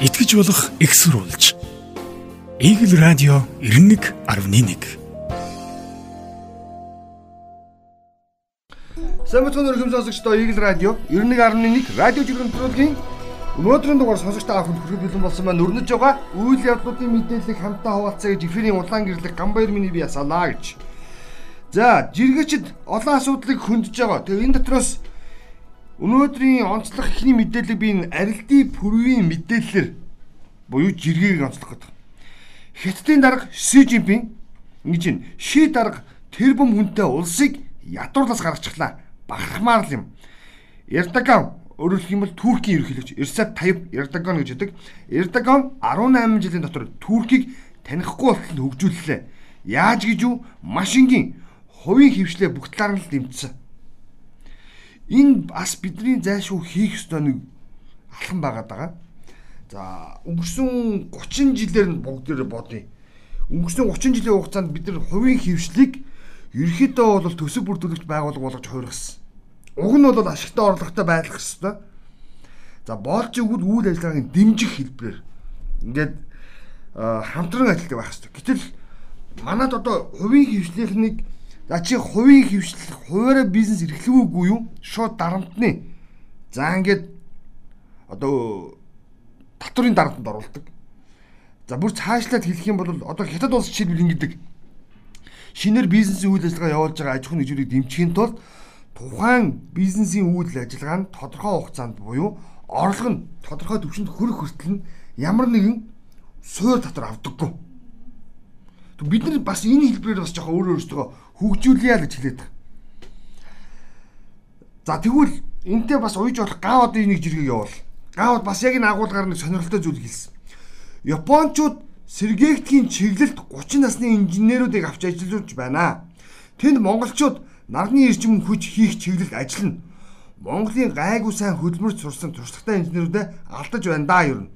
итгэж болох экссурулж. Игэл радио 91.1 Самбатхан өргөм сонсогчдоо Игэл радио 91.1 радио жиргэнтрүүлгийн өнөөдрийн дугаар сонсогчдоо авах хүрэхэд бэлэн болсон маань өрнөж байгаа үйл явдлуудын мэдээллийг хамтаа хуваалцъя гэж эфирийн улаан гэрлэг Гамбаяр миний би ясалаа гэж. За, жиргэчд олон асуудлыг хөндөж байгаа. Тэгээ энэ дотроос өнөөдрийн онцлог ихний мэдээлэл би энэ арилдын пүрвийн мэдээлэлээр буюу жиргэгийг онцлох гэдэг. Хятадын дарга Си Жинпин ингэж байна. Ши дарга тэр бум хүнтэй улсыг ядуурлаас гаргачихлаа. Бахархмаар л юм. Эрдоган өөрөлдөх юм бол Туркийн ерөнхийлөгч Эрсеп Таyyip Эрдоган гэж байдаг. Эрдоган 18 жилийн дотор Туркийг танихгүй болтол хөгжүүллээ. Яаж гэж юу? Маш энгийн хувийн хөвшлээ бүх талаар нь дэмжсэн. Энэ бас бидний зайлшгүй хийх ёстой нэг алхам байгаад байгаа. За өнгөрсөн 30 жилээр нь бүгдээр бодъё. Өнгөрсөн 30 жилийн хугацаанд бид нар хувийн хөвшлийг ерөөхдөө бол төсөв бүрдүүлэгч байгууллага болгож хувиргасан. Уг нь бол ашигтай орлоготой байх ёстой. За боолч өгвөл үйл ажиллагааны дэмжих хэлбэрээр ингээд хамтран ажилладаг байх ёстой. Гэтэл манад одоо хувийн хөвшлийнхнийг За чи хувийн хөвшлөх, хуваараа бизнес эрхлэвгүй юу? Шууд дарамтны. За ингээд одоо татврын дарамтанд оруулдаг. За бүр цаашлаад хэлэх юм бол одоо хятад улс жишээлбэл ингэдэг. Шинээр бизнесийн үйл ажиллагаа явуулж байгаа аж ахуйн нэгжүүдийг дэмжихийн тулд тухайн бизнесийн үйл ажиллагаа нь тодорхой хугацаанд буюу орлого нь тодорхой түвшинд хүрэх хүртэл нь ямар нэгэн суур татвар авдаггүй. Бид нар бас энэ хэлбэрээр бас жоохон өөрөө өөрсдөө хөгжүүлье гэж хэлээд байгаа. За тэгвэл энтэй бас уйж болох гав одоо энийг жиргэг явуул. Гав бас яг энэ агуулгаар нэг сонирхолтой зүйл хэлсэн. Япончууд сэргээгтгийн чиглэлд 30 насны инженеруудыг авч ажиллуулж байна. Тэнд монголчууд нарны эрчим хүч хийх чиглэлд ажиллана. Монголын гайгүй сайн хөдөлмөрч сурсан туршлагатай инженерүүдэд алдаж байна да нь.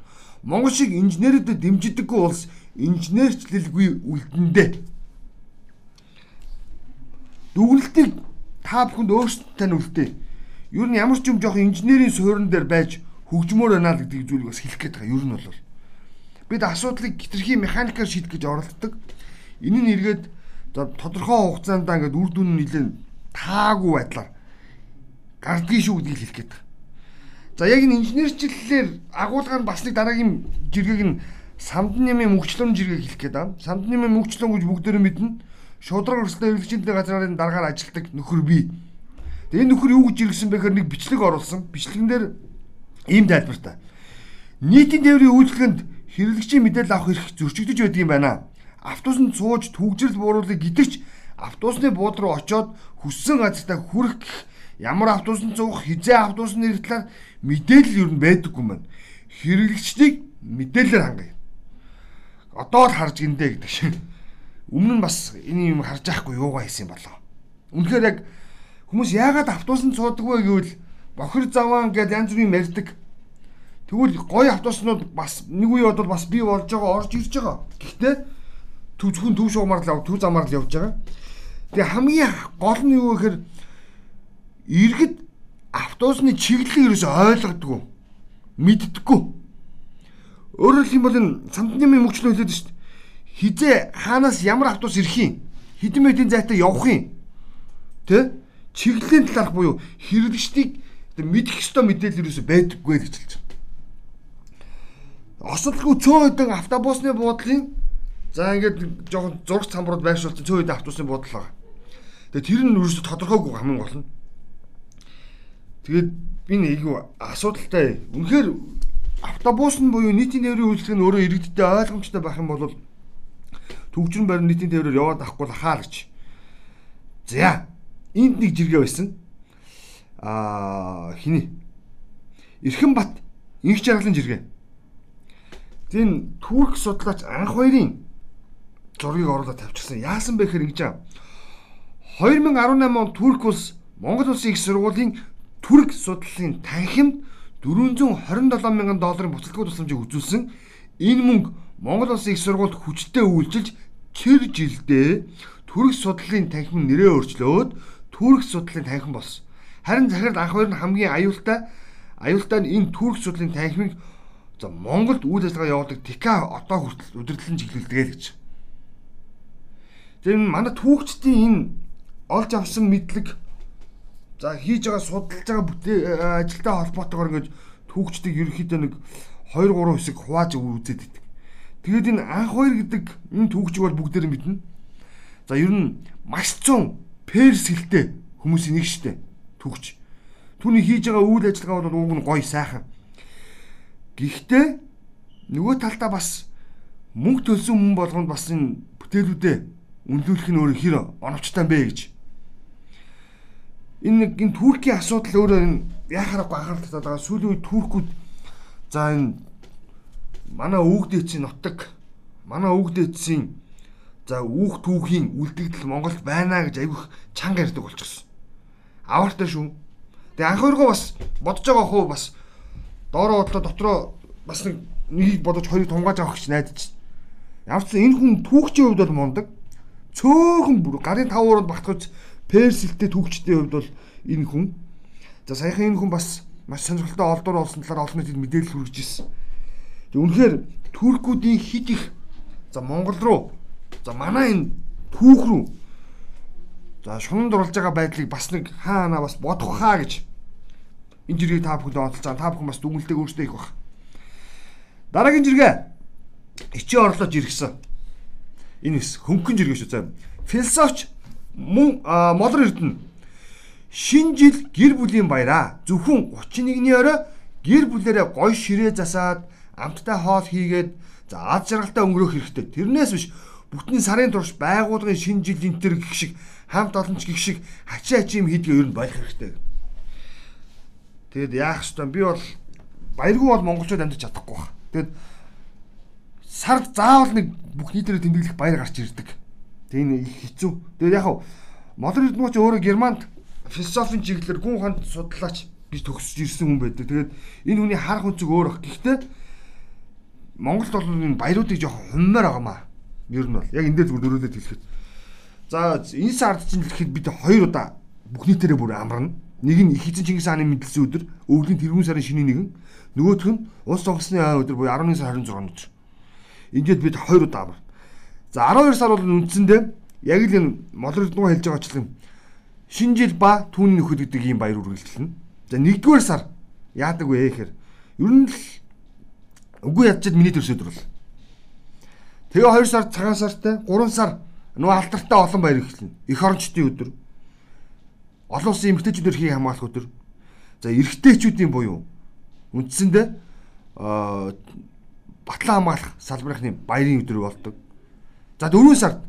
Монгол шиг инженерүүдэд дэмжидэггүй улс инженерчлэлгүй үлдэндээ дүгнэлтийг та бүхэнд өөрсдөө нь үлдээ. Юу н ямар ч юм жоох инженерийн суурин дээр байж хөгжмөр байна л гэдэг зүйлийг бас хэлэх гээд байгаа. Юу нь бол бид асуудлыг хитрхи механикаар шийдэх гэж оролддог. Энэ нь эргээд тодорхой хугацаанд ингээд үр дүн нэлээд таагүй байдлаар гардгийн шүү гэдгийг хэлэх гээд байгаа. За яг энэ инженерчлэлээр агуулгаар бас нэг дараагийн жиргэг нь самдан нэмийн мөгчлөн жиргэг хэлэх гээд байна. Самдан нэмийн мөгчлөн гэж бүгдээрээ мэднэ шудраг өрсөлдөөн эргэлжинтэй газрын дараагаар ажилладаг нөхөр бий. Тэгээ энэ нөхөр юу гэж иргсэн бэхээр нэг бичлэг оруулсан. Бичлэгэн дээр ийм тайлбартай. Нийтийн тээврийн үйлчлэгэнд хэрэглэгчийн мэдээлэл авах эрх зөрчигдөж байдаг юм байна. Автобусанд сууж түгжрэл бууруулыг гэдэгч автобусны бууд руу очоод хүссэн газартаа хүрэх ямар автобусанд суух, хизээ автобусны нэр талаар мэдээлэл юу байдаггүй маань. Хэрэглэгчдийг мэдээлэлээр хангая. Одоо л харж гиндэ гэдэг шиг өмнө нь бас энэ юм харж байхгүй юугаа хийсэн болоо. Үнэхээр яг хүмүүс яагаад автобусанд суудаг вэ гэвэл бохир заваан гэдээ янз бүрийн мэрдэг. Тэгвэл гоё автобуснууд бас нэг үе бодвол бас бий болж байгаа орж ирж байгаа. Гэхдээ төв зөвхөн төв шугамар л төв замаар л явж байгаа. Тэгээ хамгийн гол нь юу гэхээр иргэд автобусны чиглэлийг ерөөсөй ойлгодгүй мэддэггүй. Өөрөөр хэлбэл энэ самтны мөнгөчлөө хэлээд шүү дээ хизээ хаанаас ямар автобус ирэх юм хэдэн метрийн зайтай явах юм тэ чиглэлийн талаарх буюу хэрэглэгчдийг мэдэх ёстой мэдээлэл юусэн байдаггүй гэж хэлж байна. Осолгүй цөөн хэдэн автобусны буудлын за ингээд жоохон зураг самбарууд байршуулсан цөөн хэдэн автобусны буудлаа. Тэгээ тэр нь юусэн тодорхойгүй хамгийн гол нь. Тэгээд энэ айгүй асуудалтай. Үнэхээр автобус нь буюу нийтийн нэрийн үйлчлэг нь өөрөө иргэдтэй ойлгомжтой байх юм бол төгжрөн барин нийтийн тээврээр яваад авахгүй л хаа гэж. За энд нэг жиргээ байсан. Аа хиний Эрхэн бат инх жаргалын жиргээ. Тин турк судлаач анх хоёрын зургийг оруулаад тавьчихсан. Яасан бэ гэхээр ингэж аа. 2018 он Турк улс Монгол улсын их сургуулийн түрк судлалын танхимд 427 мянган долларын буцалтгүй тусламжийг үзүүлсэн. Энэ мөнгө Монгол улсын их сургуульд хүчтэй үйлчилж чир жилдээ төрөх судлалын танхим нэрээ өөрчлөөд төрөх судлалын танхим болсон. Харин захирал анх хоёр нь хамгийн аюултай аюултай нь энэ төрөх судлалын танхимыг За Монголд үйл ажиллагаа явуулдаг ТК одоо хүртэл удирдлан чиглүүлдэг л гэж. Тэр манай түүхчдийн энэ олж авсан мэдлэг за хийж байгаа судалж байгаа бүтээ ажилтай холбоотойгоор ингэж түүхчдэг ерөнхийдөө нэг 2 3 хэсэг хувааж үзээд. Тэгээд энэ анх хоёр гэдэг энэ түүхчиг бол бүгдээр мэднэ. За ер нь маш цун перс хэлтэй хүмүүсийн нэг штэ түүхч. Түүний хийж байгаа үйл ажиллагаа бол уг нь гоё сайхан. Гэхдээ нөгөө талдаа бас мөнгө төлсөн хүн болгонд бас энэ бүтээлүүдээ үнэлүүлэх нь өөр хэр оновчтой бэ гэж. Энэ нэг энэ Туркийн асуудал өөрөө энэ яхаарахгүй анхаарал татаад байгаа. Сүүлийн үед Туркууд за энэ манай өвгдээчийн нутаг манай өвгдээчийн за үүх түүхийн үлдэгдэл Монголд байна гэж айгүйх чанга ярьдаг болчихсон. Аваартай шүү. Тэгээ анх өргөө бас бодож байгаа хөө бас доороо бодлоо дотроо бас нэг нэгийг бодож хоёрыг тунгааж авах гэж найдаж. Ямар ч энэ хүн түүхчийн хувьд бол мундаг. Цөөхөн бүр гарын тав уранд багтгаж персэлтэй түүхчдийн хувьд бол энэ хүн. За саяхан энэ хүн бас маш сонирхолтой олдуур олсон талаар олон нийтэд мэдээлэл хүргэж ирсэн. Үнэхээр туркуудын хит их за Монгол руу за манай энэ түүх рүү за шунанд оруулж байгаа байдлыг бас нэг хаана бас бодох хаа гэж энэ жиргээ та бүхэнд байгаа. Та бүхэн бас дүгнэлтийг өөрсдөө их баг. Дараагийн жиргээ ичи орлож иргсэн. Энэ хөнгөн жиргээ шүү заа. Философч мөн молор эрдэнэ шинэ жил гэр бүлийн баяраа зөвхөн 31-ний орой гэр бүлэрээ гой ширээ засаад амттай хоол хийгээд за аз жаргалтай өнгөрөх хэрэгтэй. Тэрнээс биш бүтний сарын турш байгуулгын шинэ жил энтер гих шиг хамт олонч гих шиг хачаа хачим хийдгээ ер нь байх хэрэгтэй. Тэгэд яах ёстой би бол баяргүй бол монголчууд амьдарч чадахгүй байна. Тэгэд сард заавал нэг бүх нийтээр тэмдэглэх баяр гарч ирдэг. Тэгээ энэ их хэцүү. Тэгээд яг хав модерн эрдэнэч өөрөө германд философийн чиглэлээр гүн хонд судлаач гэж төгсөж ирсэн хүн байдаг. Тэгээд энэ хүний харах өнцөг өөр ах. Гэхдээ Монголд бол энэ баяруудыг жоох хуммаар байгаамаа. Ер нь бол яг энэ дээр зүгээр дөрөвдөд хэлэхэд. За энэ сард чинь хэлэхэд бид хоёр удаа бүх нийтээрээ бүр амарна. Нэг нь их эзэн Чингис хааны мэдлсэн өдөр, өвлийн тэргүүн сарын шинийн нэгэн, нөгөөх нь улс сонгосны өдөр буюу 11 сарын 26 өдөр. Ингээд бид хоёр удаа амарна. За 12 сар бол үндсэндээ яг л энэ молродноо хэлж байгаачлан шинэ жил ба түүний нөхөд гэдэг ийм баяр үргэлжлэнэ. За нэгдүгээр сар яадаг вэ гэхээр ер нь л Үгүй ядчихэд миний төрс өдөр бол. Тэгээ 2 сар цагаан сартай 3 сар нөгөө алтартай олон баяр эхэлнэ. Эх орончдын өдөр. Олон улсын эмэгтэйчүүд эрхийг хамгаалах өдөр. За эрэгтэйчүүдийн буюу үндсэндээ аа батлан хамгаалах салбарынхны баярын өдөр болдог. За 4 сард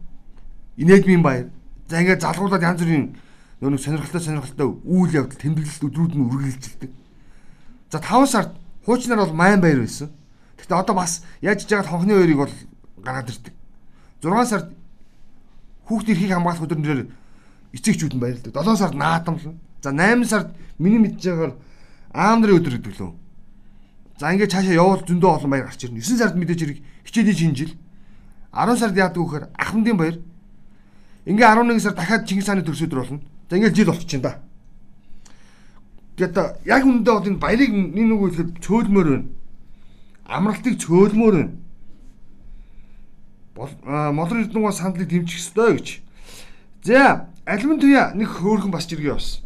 инээдмийн баяр. За ингээд залгуулад янз бүрийн нөгөө сонирхолтой сонирхолтой үйл явдал тэмдэглэл өдрүүд нь үргэлжилдэг. За 5 сард хуучнаар бол майн баяр байсан. Гэтэ одоо бас яаж иж байгаа хонхны хоёрыг бол гаргаад ирдэг. 6 сард хүүхд эрхийг хамгаалах өдрөөр эцэгчүүд нь баярлдаг. 7 сард наадамлна. За 8 сард миний мэдж байгаагаар аав нарын өдөр гэдэг лөө. За ингээд цаашаа явуул зөндөө олон баяр гарч ирнэ. 9 сард мэдээж хэрэг хичээлийн шинжил. 10 сард яадаг вөхөр ахмадын баяр. Ингээ 11 сар дахиад Чингис хааны төрс өдөр болно. За ингээд жил болчихно да. Тэгээд яг үндэ бол энэ баярыг нэг нэг үйл цөөлмөр байна амралтыг цөөлмөр байна. Молор эрдэнэгийн сандлыг дэмжих ёстой гэж. За, алимын туяа нэг хөөрхөн бас жиргээ бас.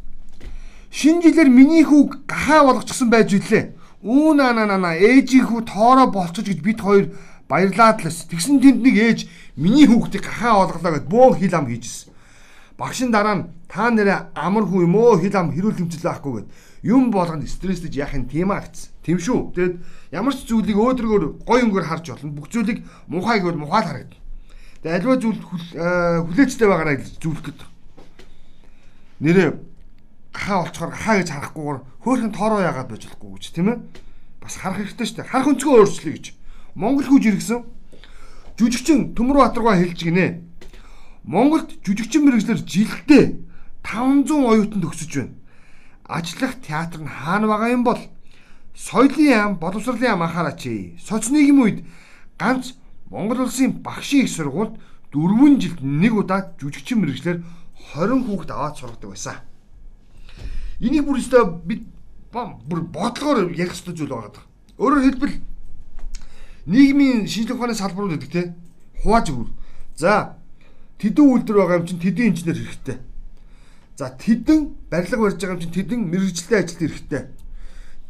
Шинэ жилээр миний хүүг гахаа болгочихсон байж үлээ. Үү на на на ээжийн хүү тоороо болчих гэж бид хоёр баярлаад лээс. Тэгсэн тэнд нэг ээж миний хүүхдийг гахаа олголоо гэд бөөн хил ам хийжсэн. Багшин дараа нь та нэрээ амар хүн юм уу хил ам хэрүүл хэмжил байхгүй гэд юм болгонд стресстэж яах юм тийм аа гэсэн. Тийм шүү. Тэгэд ямар ч зүйлийг өөдрөгөр гой өнгөөр харж болно. Бүх зүйлийг мухай гэвэл мухай л харагдана. Тэгээ альва зүйл э, хүлээцтэй байгаараа зүйлэх гэдэг. Нэрээ хаа олцохоор хаа гэж харахгүйгээр хөөхөн тоороо яагаад байж болохгүй гэж тийм ээ. Бас харах хэрэгтэй шүү дээ. Харах өнцгөө өөрчлөе гэж. Монгол хүүж иргсэн. Жүжигчин Төмөр Батаргаа хэлж гинэ. Монголд жүжигчин мэрэгчлэр жилдээ 500 оюутан төгсөж байна. Ажиллах театр нь хаана байгаа юм бол соёлын яам, боловсролын яам анхаараач. Соц нийгэм үед ганц Монгол улсын багшийн их сургуульд 4 жилд нэг удаа жүжигчин мэрэгчлэр 20 хүүхэд аваад сургадаг байсан. Энийг бүр өстой бид бүр бодлогоор ярих ёстой зүйл байгаа. Өөрөөр хэлбэл нийгмийн шинжлэх ухааны салбарууд гэдэг те. Хувааж өгөр. За тэдэн үйлдвэр байгаа юм чинь тэдэн инженер хэрэгтэй. За тэдэн барилга барьж байгаа юм чинь тэдэн мэрэгчлээ ажилт хэрэгтэй.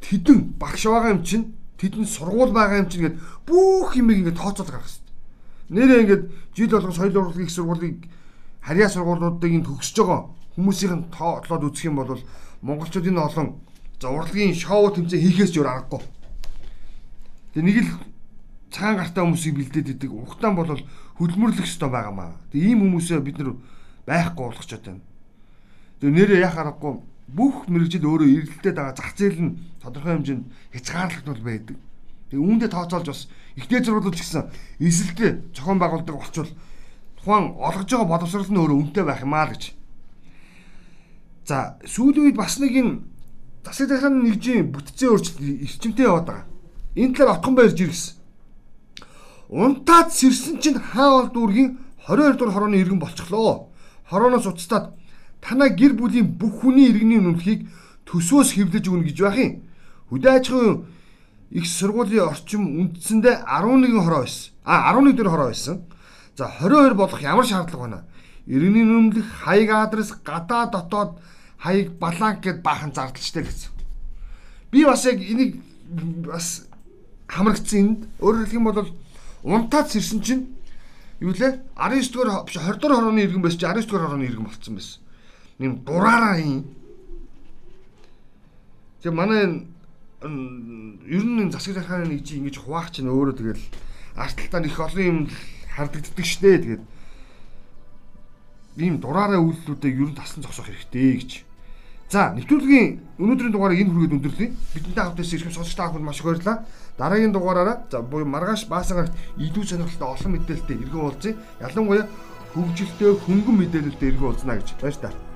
Тэдэн багш байгаа юм чинь тэдэн сургууль байгаа юм чинь гэд бүх юм ингээд тооцоол гаргах хэрэгтэй. Нэрээ ингээд жил болгон соёл урлагийн их сургуулийг харьяа сургуулиудыг төгсөж байгаа хүмүүсийн тоотлоод үзэх юм бол монголчуудын олон за урлагийн шоу тэмцээн хийхээс ч өөр аргагүй. Тэгээ нэг л цагаан гартаа хүмүүсийг бэлдээд идэг. Ухтаан бол хөдөлмөрлөх ёстой байгаамаа. Тэгээ ийм хүмүүсээ бид нар байхгүй болгочиход байна. Тэгээ нэрээ яах аргагүй бүх мэрэгжил өөрөө эргэлдээд байгаа зах зээл нь тодорхой хэмжээнд хязгаарлалт бол байдаг. Тэгээ үүндээ тооцоолж бас ихтэй зургуулж гисэн эсэлтэй зохион байгуулдаг болчвол тухайн олгож байгаа боловсрол нь өөрөө үнэтэй байх юмаа л гэж. За сүүлийн үед бас нэг юм засаг захиргааны нэгжийн бүтцийн өөрчлөлт эрчимтэй яваад байгаа. Энэ талаар отхон баярж иргэсэн. Унтаад сэрсэн чинь хаавал дүүргийн 22 дугаар хорооны иргэн болчихлоо. Хорооноос уцтаад танаа гэр бүлийн бүх хүний иргэний үнэлгийг төсвөөс хэвлэж өгнө гэж байх юм. Хөдөө аж ахуйн их сургуулийн орчим үндсэндээ 11 хороо байсан. А 11 дөр хороо байсан. За 22 болох ямар шаардлага байна? Иргэний үнэмлэх хаяг адрес гадаа дотоод хаяг баланк гэд баахан зардалчтай гэсэн. Би бас яг энийг бас хамрагдсан энд өөрөөр хэлэх юм бол унтаад сэрсэн чинь юу лээ 19 дугаар биш 20 дугаар хорооны иргэн байсан чи 19 дугаар хорооны иргэн болцсон байсан нэм дураараа юм. Тэгээ манай ер нь засаг захааны нэг чи ингэж хуваах чинь өөрөө тэгэл арталтаа их олон юм хардагддаг штэ тэгээд ийм дураараа үйлдэлүүдээ ер нь тассан зогсоох хэрэгтэй гэж. За нэвтрүүлгийн өнөөдрийн дугаарыг энэ хүргээд өндөрлөе. Бидэнтэй хамт байсан ирхэм сонсогч та бүхэнд маш их баярлалаа. Дараагийн дугаараараа за буюу маргааш баасагаар илүү сонирхолтой олон мэдээлэлтэй иргэн уулзъя. Ялангуяа хөгжилтэй хөнгөн мэдээлэлтэй иргэн уулзнаа гэж байна та.